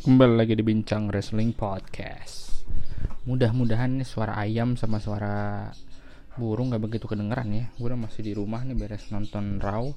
Kembali lagi di Bincang Wrestling Podcast. Mudah-mudahan nih suara ayam sama suara burung gak begitu kedengeran ya. Gue udah masih di rumah nih beres nonton Raw.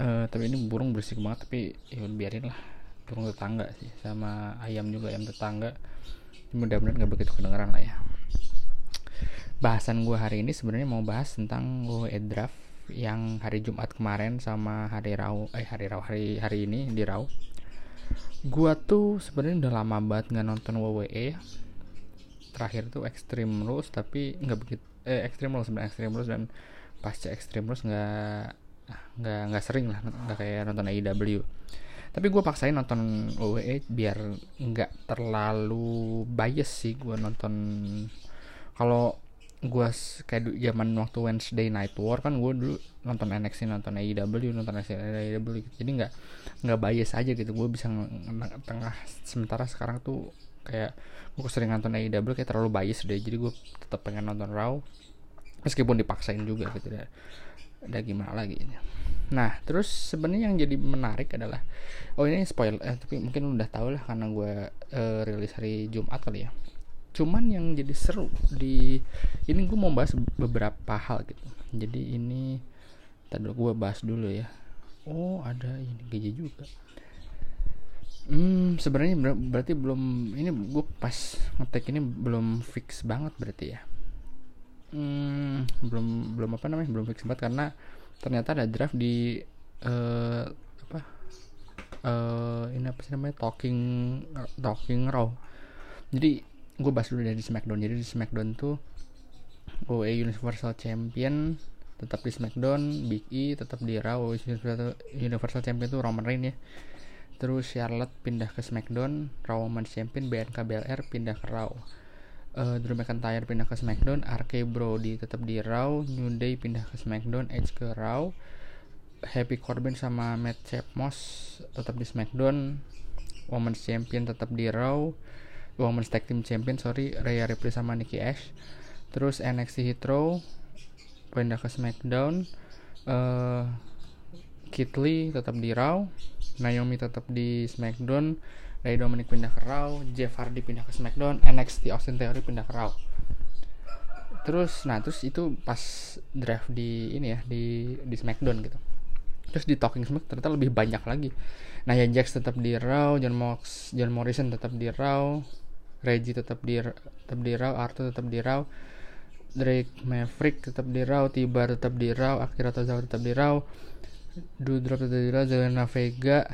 Uh, Tapi ini burung berisik banget tapi ya biarin lah. Burung tetangga sih sama ayam juga ayam tetangga. Mudah-mudahan gak begitu kedengeran lah ya. Bahasan gue hari ini sebenarnya mau bahas tentang gue draft yang hari Jumat kemarin sama hari Raw eh hari Raw hari hari ini di Raw gua tuh sebenarnya udah lama banget nggak nonton WWE terakhir tuh Extreme Rules tapi nggak begitu eh Extreme Rules sebenarnya Extreme Rules dan pasca Extreme Rules nggak nggak nggak sering lah nggak kayak nonton AEW tapi gue paksain nonton WWE biar nggak terlalu bias sih gue nonton. Kalau gue kayak zaman waktu Wednesday Night War kan gue dulu nonton NXT nonton AEW nonton NXT AEW gitu. jadi nggak nggak bias aja gitu. Gue bisa tengah sementara sekarang tuh kayak gue sering nonton AEW kayak terlalu bias deh. Jadi gue tetap pengen nonton Raw meskipun dipaksain juga gitu deh. Ada gimana lagi nah terus sebenarnya yang jadi menarik adalah oh ini spoil eh, tapi mungkin udah tau lah karena gue uh, rilis hari Jumat kali ya cuman yang jadi seru di ini gue mau bahas beberapa hal gitu. Jadi ini tadi gue bahas dulu ya. Oh ada ini gaji juga. Hmm sebenarnya ber berarti belum ini gue pas ngetek ini belum fix banget berarti ya. Hmm belum belum apa namanya belum fix banget karena ternyata ada draft di uh, apa uh, ini apa sih namanya talking talking raw. Jadi gue bahas dulu dari Smackdown. Jadi di Smackdown tuh WWE Universal Champion tetap di Smackdown Big E tetap di Raw Universal Champion tuh Roman Reigns ya. Terus Charlotte pindah ke Smackdown Raw Women's Champion BNK BLR pindah ke Raw. Uh, Drew McIntyre pindah ke Smackdown RK Brody tetap di Raw New Day pindah ke Smackdown Edge ke Raw. Happy Corbin sama Matt Chapmos tetap di Smackdown Women's Champion tetap di Raw Women's Tag Team Champion sorry Rhea Ripley sama Nikki Ash. Terus NXT Hit Row pindah ke SmackDown uh, Kit Lee tetap di Raw Naomi tetap di SmackDown Ray Dominic pindah ke Raw Jeff Hardy pindah ke SmackDown NXT Austin Theory pindah ke Raw. Terus nah terus itu pas draft di ini ya di di SmackDown gitu. Terus di Talking Smack ternyata lebih banyak lagi. Nah ya Jax tetap di Raw John Mox John Morrison tetap di Raw Reggie tetap di tetap di Raw, Arthur tetap di Raw, Drake Maverick tetap di Raw, Tibar tetap di Raw, Akira Tozawa tetap di Raw, Dudrop tetap di Raw, Zelena Vega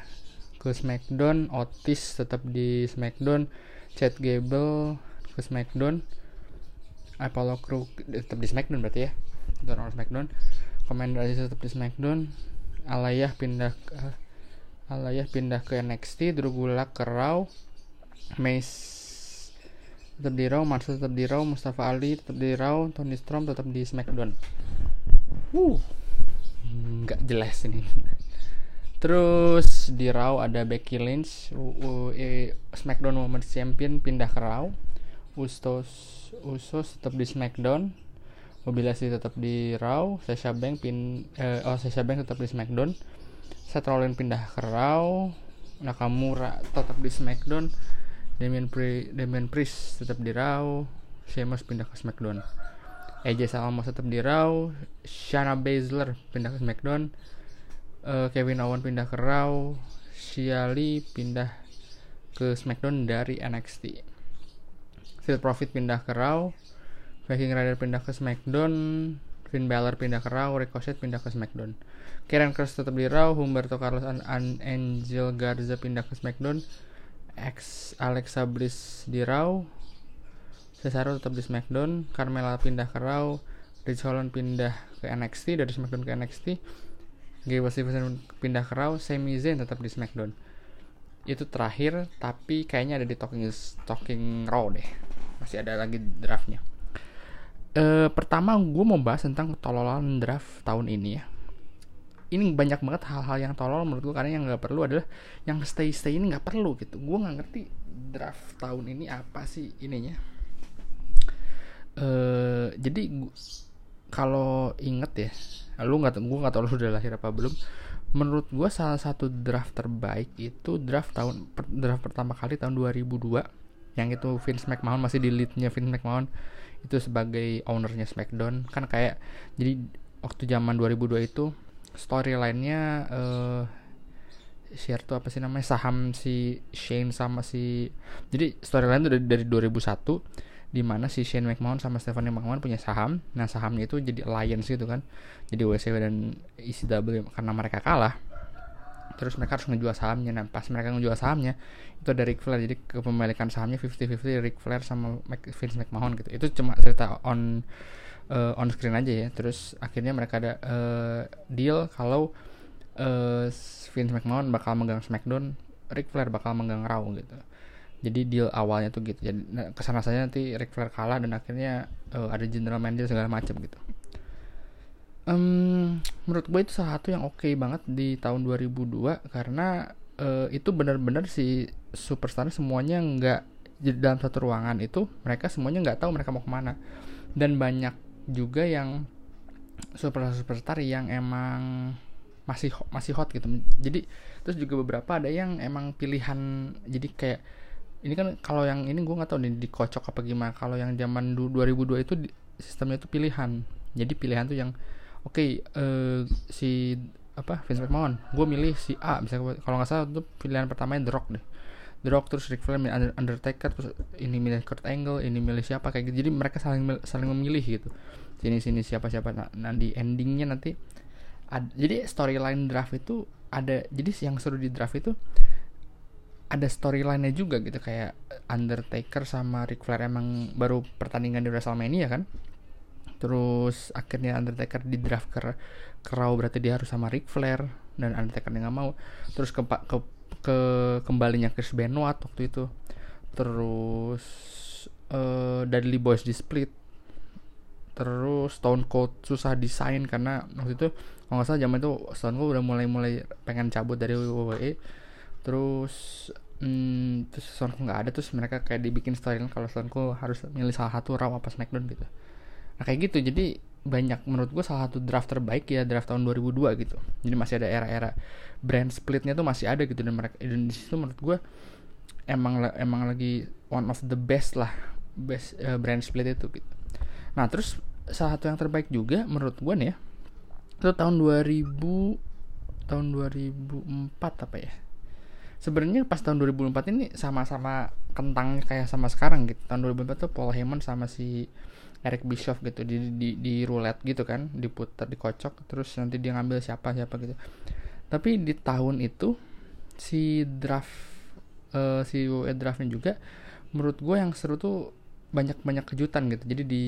ke SmackDown, Otis tetap di SmackDown, Chad Gable ke SmackDown, Apollo Crew tetap di SmackDown berarti ya, itu orang SmackDown, Commander Aziz tetap di SmackDown, Alayah pindah ke Alayah pindah ke NXT, Drew Gulak ke Raw, Mace tetap di Raw, Marcel tetap di Raw, Mustafa Ali tetap di Raw, Tony Storm tetap di SmackDown. Uh, nggak jelas ini. Terus di Raw ada Becky Lynch, uh, SmackDown Women's Champion pindah ke Raw. Ustos Usos tetap di SmackDown. Mobilasi tetap di Raw. Sasha Banks pin uh, oh Sasha Banks tetap di SmackDown. Seth Rollins pindah ke Raw. Nakamura tetap di SmackDown Damian, Pri Damian Priest tetap di Raw Sheamus pindah ke SmackDown. AJ Styles tetap di Raw Shayna Baszler pindah ke SmackDown. Uh, Kevin Owens pindah ke Raw Shia pindah ke SmackDown dari NXT Street Profit pindah ke Raw Viking Rider pindah ke SmackDown Finn Balor pindah ke Raw Ricochet pindah ke SmackDown. Karen Cross tetap di Raw Humberto Carlos and Angel Garza pindah ke SmackDown X Alexa Bliss di Raw Cesaro tetap di SmackDown Carmella pindah ke Raw Rich Holland pindah ke NXT dari SmackDown ke NXT Gable Stevenson pindah ke Raw Sami Zayn tetap di SmackDown. Itu terakhir tapi kayaknya ada di Talking Talking Raw deh. Masih ada lagi draftnya. E, pertama gue mau bahas tentang ketololan draft tahun ini ya ini banyak banget hal-hal yang tolol menurut gue karena yang nggak perlu adalah yang stay stay ini nggak perlu gitu. Gue nggak ngerti draft tahun ini apa sih ininya. Uh, jadi kalau inget ya lu nggak gue nggak tahu lu udah lahir apa belum. Menurut gue salah satu draft terbaik itu draft tahun per, draft pertama kali tahun 2002 yang itu Vince McMahon masih di leadnya Vince McMahon itu sebagai ownernya SmackDown. Kan kayak jadi waktu zaman 2002 itu storyline-nya uh, share tuh apa sih namanya saham si Shane sama si jadi storyline itu dari, dari 2001 di mana si Shane McMahon sama Stephanie McMahon punya saham. Nah, sahamnya itu jadi alliance gitu kan. Jadi WCW dan ECW karena mereka kalah. Terus mereka harus ngejual sahamnya. Nah, pas mereka ngejual sahamnya, itu ada Ric Flair. Jadi kepemilikan sahamnya 50-50 Ric Flair sama Vince McMahon gitu. Itu cuma cerita on uh, on screen aja ya. Terus akhirnya mereka ada uh, deal kalau uh, Vince McMahon bakal megang SmackDown, Ric Flair bakal megang Raw gitu. Jadi deal awalnya tuh gitu. Jadi nah, ke sana saja nanti Ric Flair kalah dan akhirnya uh, ada general manager segala macam gitu. Um, menurut gue itu salah satu yang oke okay banget di tahun 2002 karena uh, itu benar-benar si superstar semuanya nggak dalam satu ruangan itu mereka semuanya nggak tahu mereka mau ke mana. Dan banyak juga yang superstar superstar yang emang masih masih hot gitu. Jadi terus juga beberapa ada yang emang pilihan jadi kayak ini kan kalau yang ini gue nggak tahu nih dikocok apa gimana. Kalau yang zaman 2002 itu sistemnya itu pilihan. Jadi pilihan tuh yang oke okay, uh, eh, si apa Vince McMahon gue milih si A. Misalnya kalau nggak salah itu pilihan pertamanya The Rock deh The Rock terus Ric Flair milih Undertaker terus ini milih Kurt Angle ini milih siapa kayak gitu. Jadi mereka saling saling memilih gitu. Sini sini siapa siapa nah, nanti endingnya nanti ad, jadi storyline draft itu ada jadi yang seru di draft itu ada storyline-nya juga gitu. Kayak Undertaker sama Ric Flair emang baru pertandingan di WrestleMania kan. Terus akhirnya Undertaker di draft ke, ke Raw berarti dia harus sama Ric Flair dan Undertaker nggak mau. Terus ke, ke ke kembalinya Chris Benoit waktu itu. Terus uh, Dudley Boys di split. Terus Stone Cold susah desain karena waktu itu kalau nggak salah zaman itu Stone Cold udah mulai mulai pengen cabut dari WWE terus hmm, terus Sonku nggak ada terus mereka kayak dibikin storyline kalau Sonku harus milih salah satu Raw apa SmackDown gitu. Nah kayak gitu. Jadi banyak menurut gue salah satu draft terbaik ya draft tahun 2002 gitu. Jadi masih ada era-era brand splitnya tuh masih ada gitu dan mereka dan di menurut gue emang emang lagi one of the best lah best uh, brand split itu gitu. Nah terus salah satu yang terbaik juga menurut gue nih ya itu tahun 2000 tahun 2004 apa ya? Sebenarnya pas tahun 2004 ini sama-sama kentangnya kayak sama sekarang gitu. Tahun 2004 tuh Paul Heyman sama si Eric Bischoff gitu di di, di roulette gitu kan diputar dikocok terus nanti dia ngambil siapa siapa gitu. Tapi di tahun itu si draft uh, si WWE draftnya juga menurut gue yang seru tuh banyak banyak kejutan gitu. Jadi di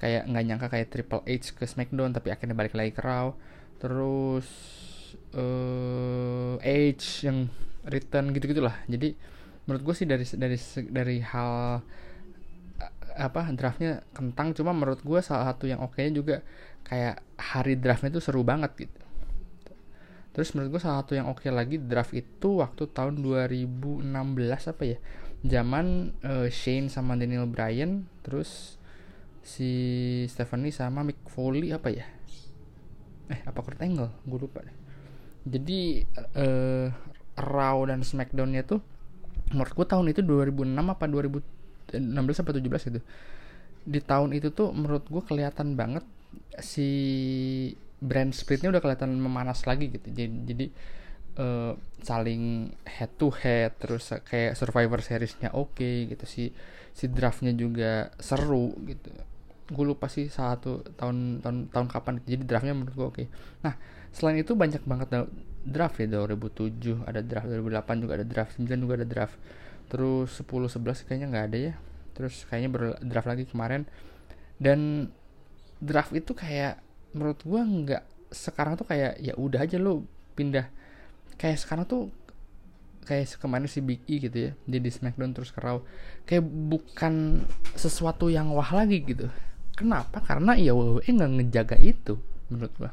kayak nggak nyangka kayak Triple H ke SmackDown tapi akhirnya balik lagi ke Raw. Terus uh, H yang return gitu gitulah jadi menurut gue sih dari dari dari hal apa draftnya kentang. Cuma menurut gue salah satu yang oke okay juga kayak hari draftnya itu seru banget gitu. Terus menurut gue salah satu yang oke lagi draft itu waktu tahun 2016 apa ya? Zaman uh, Shane sama Daniel Bryan terus si Stephanie sama Mick Foley apa ya? Eh apa Kurt Angle? Gue lupa deh. Jadi uh, Raw dan Smackdownnya tuh menurut gue tahun itu 2006 apa 2016 apa 17 gitu. Di tahun itu tuh menurut gue kelihatan banget si brand splitnya udah kelihatan memanas lagi gitu. Jadi jadi uh, saling head to head terus kayak Survivor seriesnya oke okay, gitu. Si si draftnya juga seru gitu. Gue lupa sih satu tahun tahun tahun kapan. Jadi draftnya menurut gue oke. Okay. nah selain itu banyak banget draft ya. 2007 ada draft 2008 juga ada draft 9 juga ada draft terus 10 11 kayaknya nggak ada ya. Terus kayaknya berdraft lagi kemarin. Dan draft itu kayak menurut gua nggak sekarang tuh kayak ya udah aja lo pindah. Kayak sekarang tuh kayak kemarin si Big E gitu ya jadi Smackdown terus ke Raw kayak bukan sesuatu yang wah lagi gitu. Kenapa? Karena ya WWE nggak ngejaga itu menurut gua.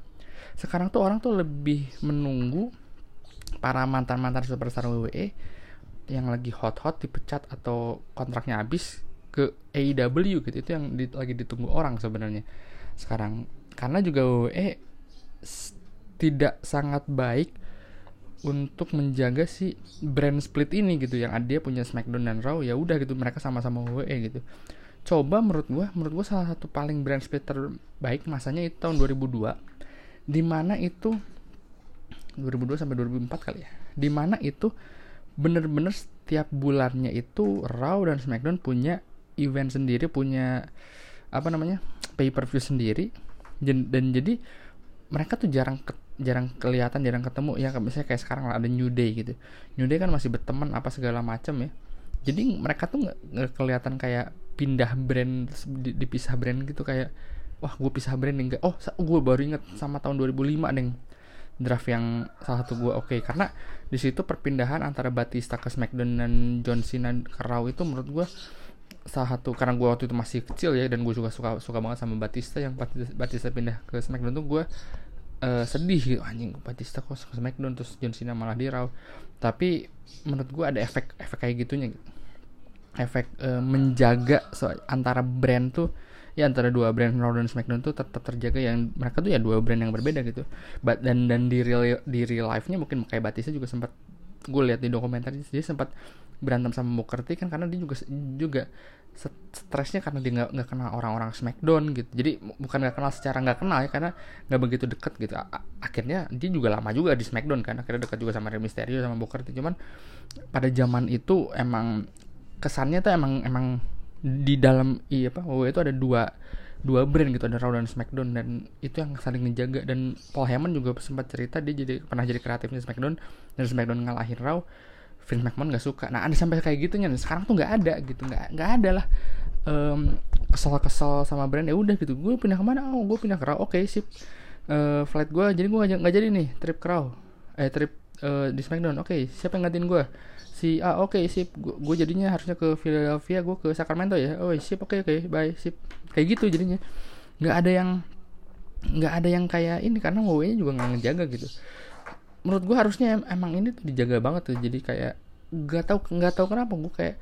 Sekarang tuh orang tuh lebih menunggu para mantan-mantan superstar WWE yang lagi hot-hot dipecat atau kontraknya habis ke AEW gitu. Itu yang di, lagi ditunggu orang sebenarnya sekarang. Karena juga WWE tidak sangat baik untuk menjaga si brand split ini gitu. Yang dia punya SmackDown dan Raw ya udah gitu. Mereka sama-sama WWE gitu. Coba menurut gua menurut gua salah satu paling brand split terbaik masanya itu tahun 2002 di mana itu 2002 sampai 2004 kali ya di mana itu bener-bener setiap bulannya itu Raw dan SmackDown punya event sendiri punya apa namanya pay per view sendiri dan, jadi mereka tuh jarang ke, jarang kelihatan jarang ketemu. Ya misalnya kayak sekarang lah ada New Day gitu. New Day kan masih berteman apa segala macam ya. Jadi mereka tuh nggak kelihatan kayak pindah brand dipisah brand gitu kayak wah gue pisah brand enggak oh gue baru inget sama tahun 2005 neng draft yang salah satu gue oke okay. karena di situ perpindahan antara Batista ke SmackDown dan John Cena ke Raw itu menurut gue salah satu karena gue waktu itu masih kecil ya dan gue juga suka suka banget sama Batista yang Batista pindah ke SmackDown tuh gue uh, sedih gitu anjing Batista kok ke SmackDown terus John Cena malah di Raw tapi menurut gue ada efek efek kayak gitunya gitu. efek uh, menjaga so, antara brand tuh ya antara dua brand Raw dan SmackDown tuh tetap terjaga yang mereka tuh ya dua brand yang berbeda gitu. But, dan dan di real di real life nya mungkin kayak Batista juga sempat gue lihat di dokumenter dia sempat berantem sama Booker T kan karena dia juga juga stresnya karena dia nggak nggak kenal orang-orang Smackdown gitu. Jadi bukan nggak kenal secara nggak kenal ya karena nggak begitu deket gitu. A akhirnya dia juga lama juga di Smackdown kan akhirnya dekat juga sama Rey Mysterio sama Booker T. Cuman pada zaman itu emang kesannya tuh emang emang di dalam iya apa WWE itu ada dua dua brand gitu ada Raw dan Smackdown dan itu yang saling menjaga dan Paul Heyman juga sempat cerita dia jadi pernah jadi kreatifnya Smackdown dan Smackdown ngalahin Raw Vince McMahon nggak suka. Nah ada sampai kayak gitu nya sekarang tuh nggak ada gitu nggak nggak ada lah. Um, kesel-kesel sama brand ya udah gitu gue pindah ke mana oh gue pindah ke Raw. Oke okay, sip. Uh, flight gue jadi gue nggak jadi nih trip ke Raw. Eh trip uh, di SmackDown. Oke okay, siapa yang gantiin gue si ah oke okay, sip gue jadinya harusnya ke Philadelphia gue ke Sacramento ya. Oh sip oke okay, oke okay, bye sip. Kayak gitu jadinya. Nggak ada yang nggak ada yang kayak ini karena WWE juga nggak ngejaga gitu. Menurut gue harusnya emang ini tuh dijaga banget tuh. Jadi kayak nggak tahu nggak tahu kenapa gue kayak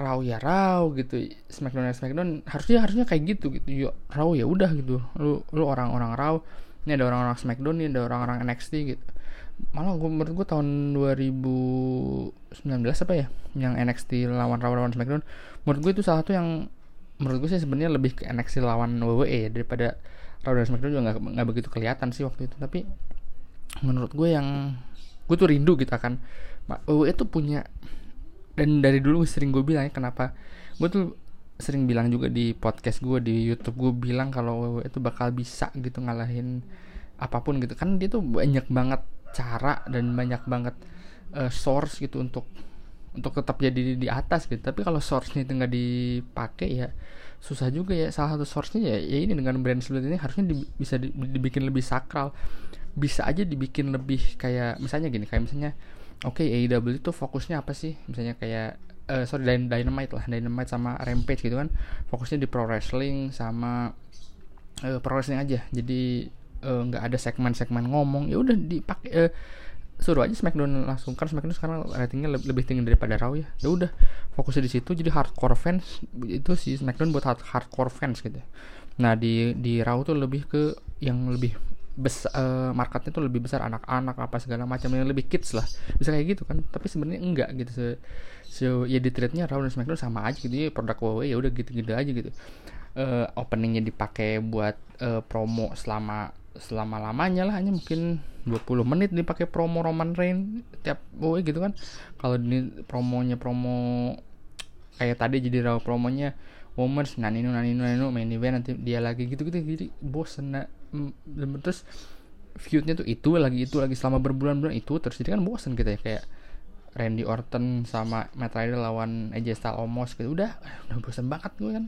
raw ya raw gitu. Smackdown ya smackdown harusnya harusnya kayak gitu gitu. Yuk raw ya udah gitu. Lu lu orang-orang raw. Ini ada orang-orang smackdown ini ada orang-orang NXT gitu malah gue menurut gue tahun 2019 apa ya yang NXT lawan raw lawan smackdown menurut gue itu salah satu yang menurut gue sih sebenarnya lebih ke NXT lawan WWE ya daripada raw dan smackdown juga nggak nggak begitu kelihatan sih waktu itu. Tapi menurut gue yang gue tuh rindu gitu akan WWE tuh punya dan dari dulu sering gue bilang ya kenapa gue tuh sering bilang juga di podcast gue di YouTube gue bilang kalau WWE itu bakal bisa gitu ngalahin apa pun gitu. Kan dia tuh banyak banget cara dan banyak banget uh, source gitu untuk untuk tetap jadi di atas gitu. Tapi kalau source-nya itu nggak dipakai ya susah juga ya. Salah satu source-nya ya, ya ini dengan brand seperti ini harusnya di, bisa di, dibikin lebih sakral. Bisa aja dibikin lebih kayak misalnya gini kayak misalnya oke okay, AEW itu fokusnya apa sih? Misalnya kayak uh, sorry Dynamite lah Dynamite sama Rampage gitu kan. Fokusnya di pro wrestling sama uh, pro wrestling aja. Jadi nggak uh, ada segmen-segmen ngomong ya udah dipakai uh, suruh aja Smackdown langsung. Kan Smackdown sekarang ratingnya lebih, lebih tinggi daripada Raw ya. Ya udah fokusnya di situ jadi hardcore fans itu sih Smackdown buat hard, hardcore fans gitu nah di di Raw tuh lebih ke yang lebih besar uh, eh, marketnya tuh lebih besar anak-anak apa segala macam yang lebih kids lah. Bisa kayak gitu kan tapi sebenarnya enggak gitu se, se ya di trade-nya Raw dan SmackDown sama aja gitu. Ya produk WWE ya udah gitu-gitu aja gitu. Uh, openingnya dipakai buat uh, promo selama selama lamanya lah hanya mungkin 20 menit dipakai promo Roman Reigns tiap WWE gitu kan. Kalau ini promonya promo kayak tadi jadi Raw promonya Women's naninu naninu naninu main event nanti dia lagi gitu gitu jadi bosen nah, terus feudnya tuh itu lagi itu lagi selama berbulan-bulan itu terus jadi kan bosen gitu ya kayak Randy Orton sama Matt Rider lawan AJ Styles Omos gitu udah udah bosan banget gue kan.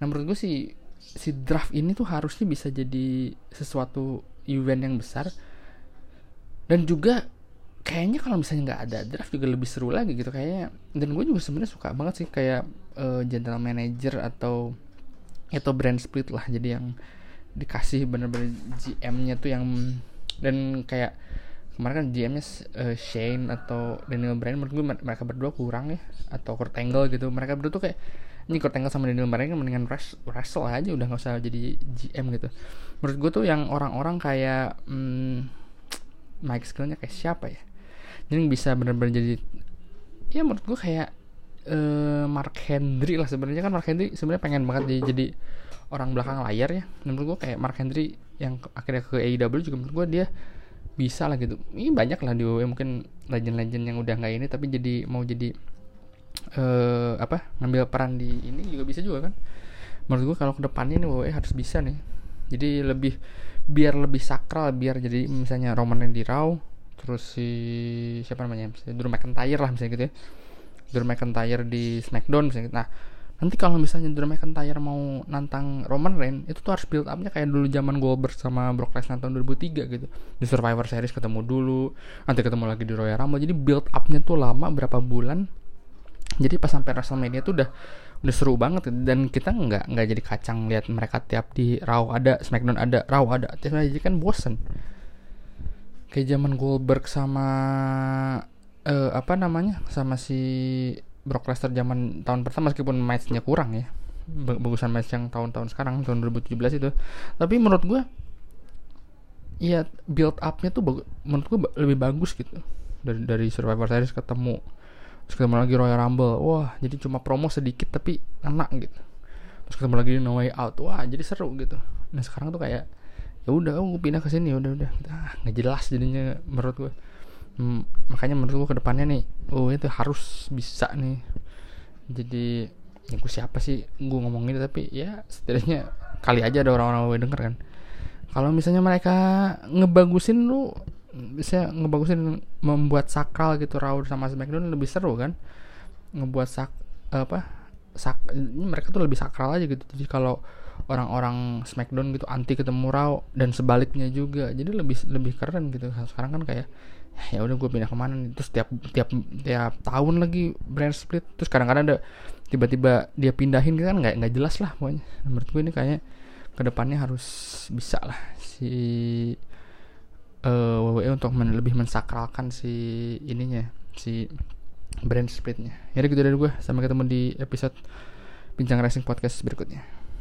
Nah menurut gue sih si draft ini tuh harusnya bisa jadi sesuatu event yang besar. Dan juga kayaknya kalau misalnya nggak ada draft juga lebih seru lagi gitu kayaknya. Dan gue juga sebenarnya suka banget sih kayak uh, general manager atau atau brand split lah. Jadi yang dikasih bener-bener GM-nya tuh yang dan kayak kemarin kan GM-nya uh, Shane atau Daniel Bryan menurut gue mereka berdua kurang ya atau Kurt Angle gitu. Mereka berdua tuh kayak ini Kurt Angle sama Daniel Bryan mendingan wrestle aja udah nggak usah jadi GM gitu. Menurut gue tuh yang orang-orang kayak hmm, Mike skillnya kayak siapa ya? Jadi bisa benar-benar jadi ya menurut gue kayak uh, Mark Henry lah sebenarnya. Kan Mark Henry sebenarnya pengen banget jadi, jadi orang belakang layar ya. Menurut gue kayak Mark Henry yang akhirnya ke AEW juga menurut gue dia bisa lah gitu. Ini banyak lah di WWE mungkin legend-legend yang udah nggak ini tapi jadi mau jadi uh, apa ngambil peran di ini juga bisa juga kan? Menurut gue kalau ke depannya nih WWE harus bisa nih. Jadi lebih biar lebih sakral biar jadi misalnya Roman yang di Raw terus si siapa namanya misalnya Drew McIntyre lah misalnya gitu ya. Drew McIntyre di SmackDown misalnya gitu. nah nanti kalau misalnya Drew McIntyre mau nantang Roman Reigns itu tuh harus build upnya kayak dulu zaman Goldberg sama Brock Lesnar tahun 2003 gitu. Di Survivor Series ketemu dulu nanti ketemu lagi di Royal Rumble. Jadi build upnya tuh lama berapa bulan jadi pas sampai WrestleMania tuh udah udah seru banget. Dan kita nggak nggak jadi kacang lihat mereka tiap di Raw ada Smackdown ada Raw ada. Tiap jadi kan bosen. Kayak zaman Goldberg sama uh, apa namanya? Sama si Brock Lesnar zaman tahun pertama meskipun matchnya kurang ya. Bagusan match yang tahun-tahun sekarang tahun 2017 itu. Tapi menurut gue ya build upnya tuh menurut gue lebih bagus gitu. Dari dari Survivor Series ketemu terus ketemu lagi Royal Rumble. Wah jadi cuma promo sedikit tapi enak gitu. Terus ketemu lagi No Way Out. Wah jadi seru gitu. Nah sekarang tuh kayak ya udah oh, gue pindah ke sini udah udah. Ah, nggak jelas jadinya menurut gue hmm, makanya menurut gue ke depannya nih oh itu harus bisa nih. Jadi ya gue siapa sih gue ngomong ini tapi ya setidaknya kali aja ada orang-orang gue denger kan. Kalau misalnya mereka ngebagusin lu bisa ngebagusin membuat sakral gitu Raw sama SmackDown lebih seru kan? Ngebuat sak apa sak mereka tuh lebih sakral aja gitu. Jadi kalau orang-orang SmackDown gitu anti ketemu Raw dan sebaliknya juga jadi lebih lebih keren gitu. Sekarang kan kayak ya udah gue pindah ke mana nih? Terus tiap tiap tiap tahun lagi brand split. Terus kadang-kadang ada tiba-tiba dia pindahin gitu kan nggak nggak jelas lah pokoknya. Menurut gue ini kayak ke depannya harus bisa lah si uh, WWE untuk men lebih mensakralkan si ininya si brand splitnya ya gitu dari gue sampai ketemu di episode bincang racing podcast berikutnya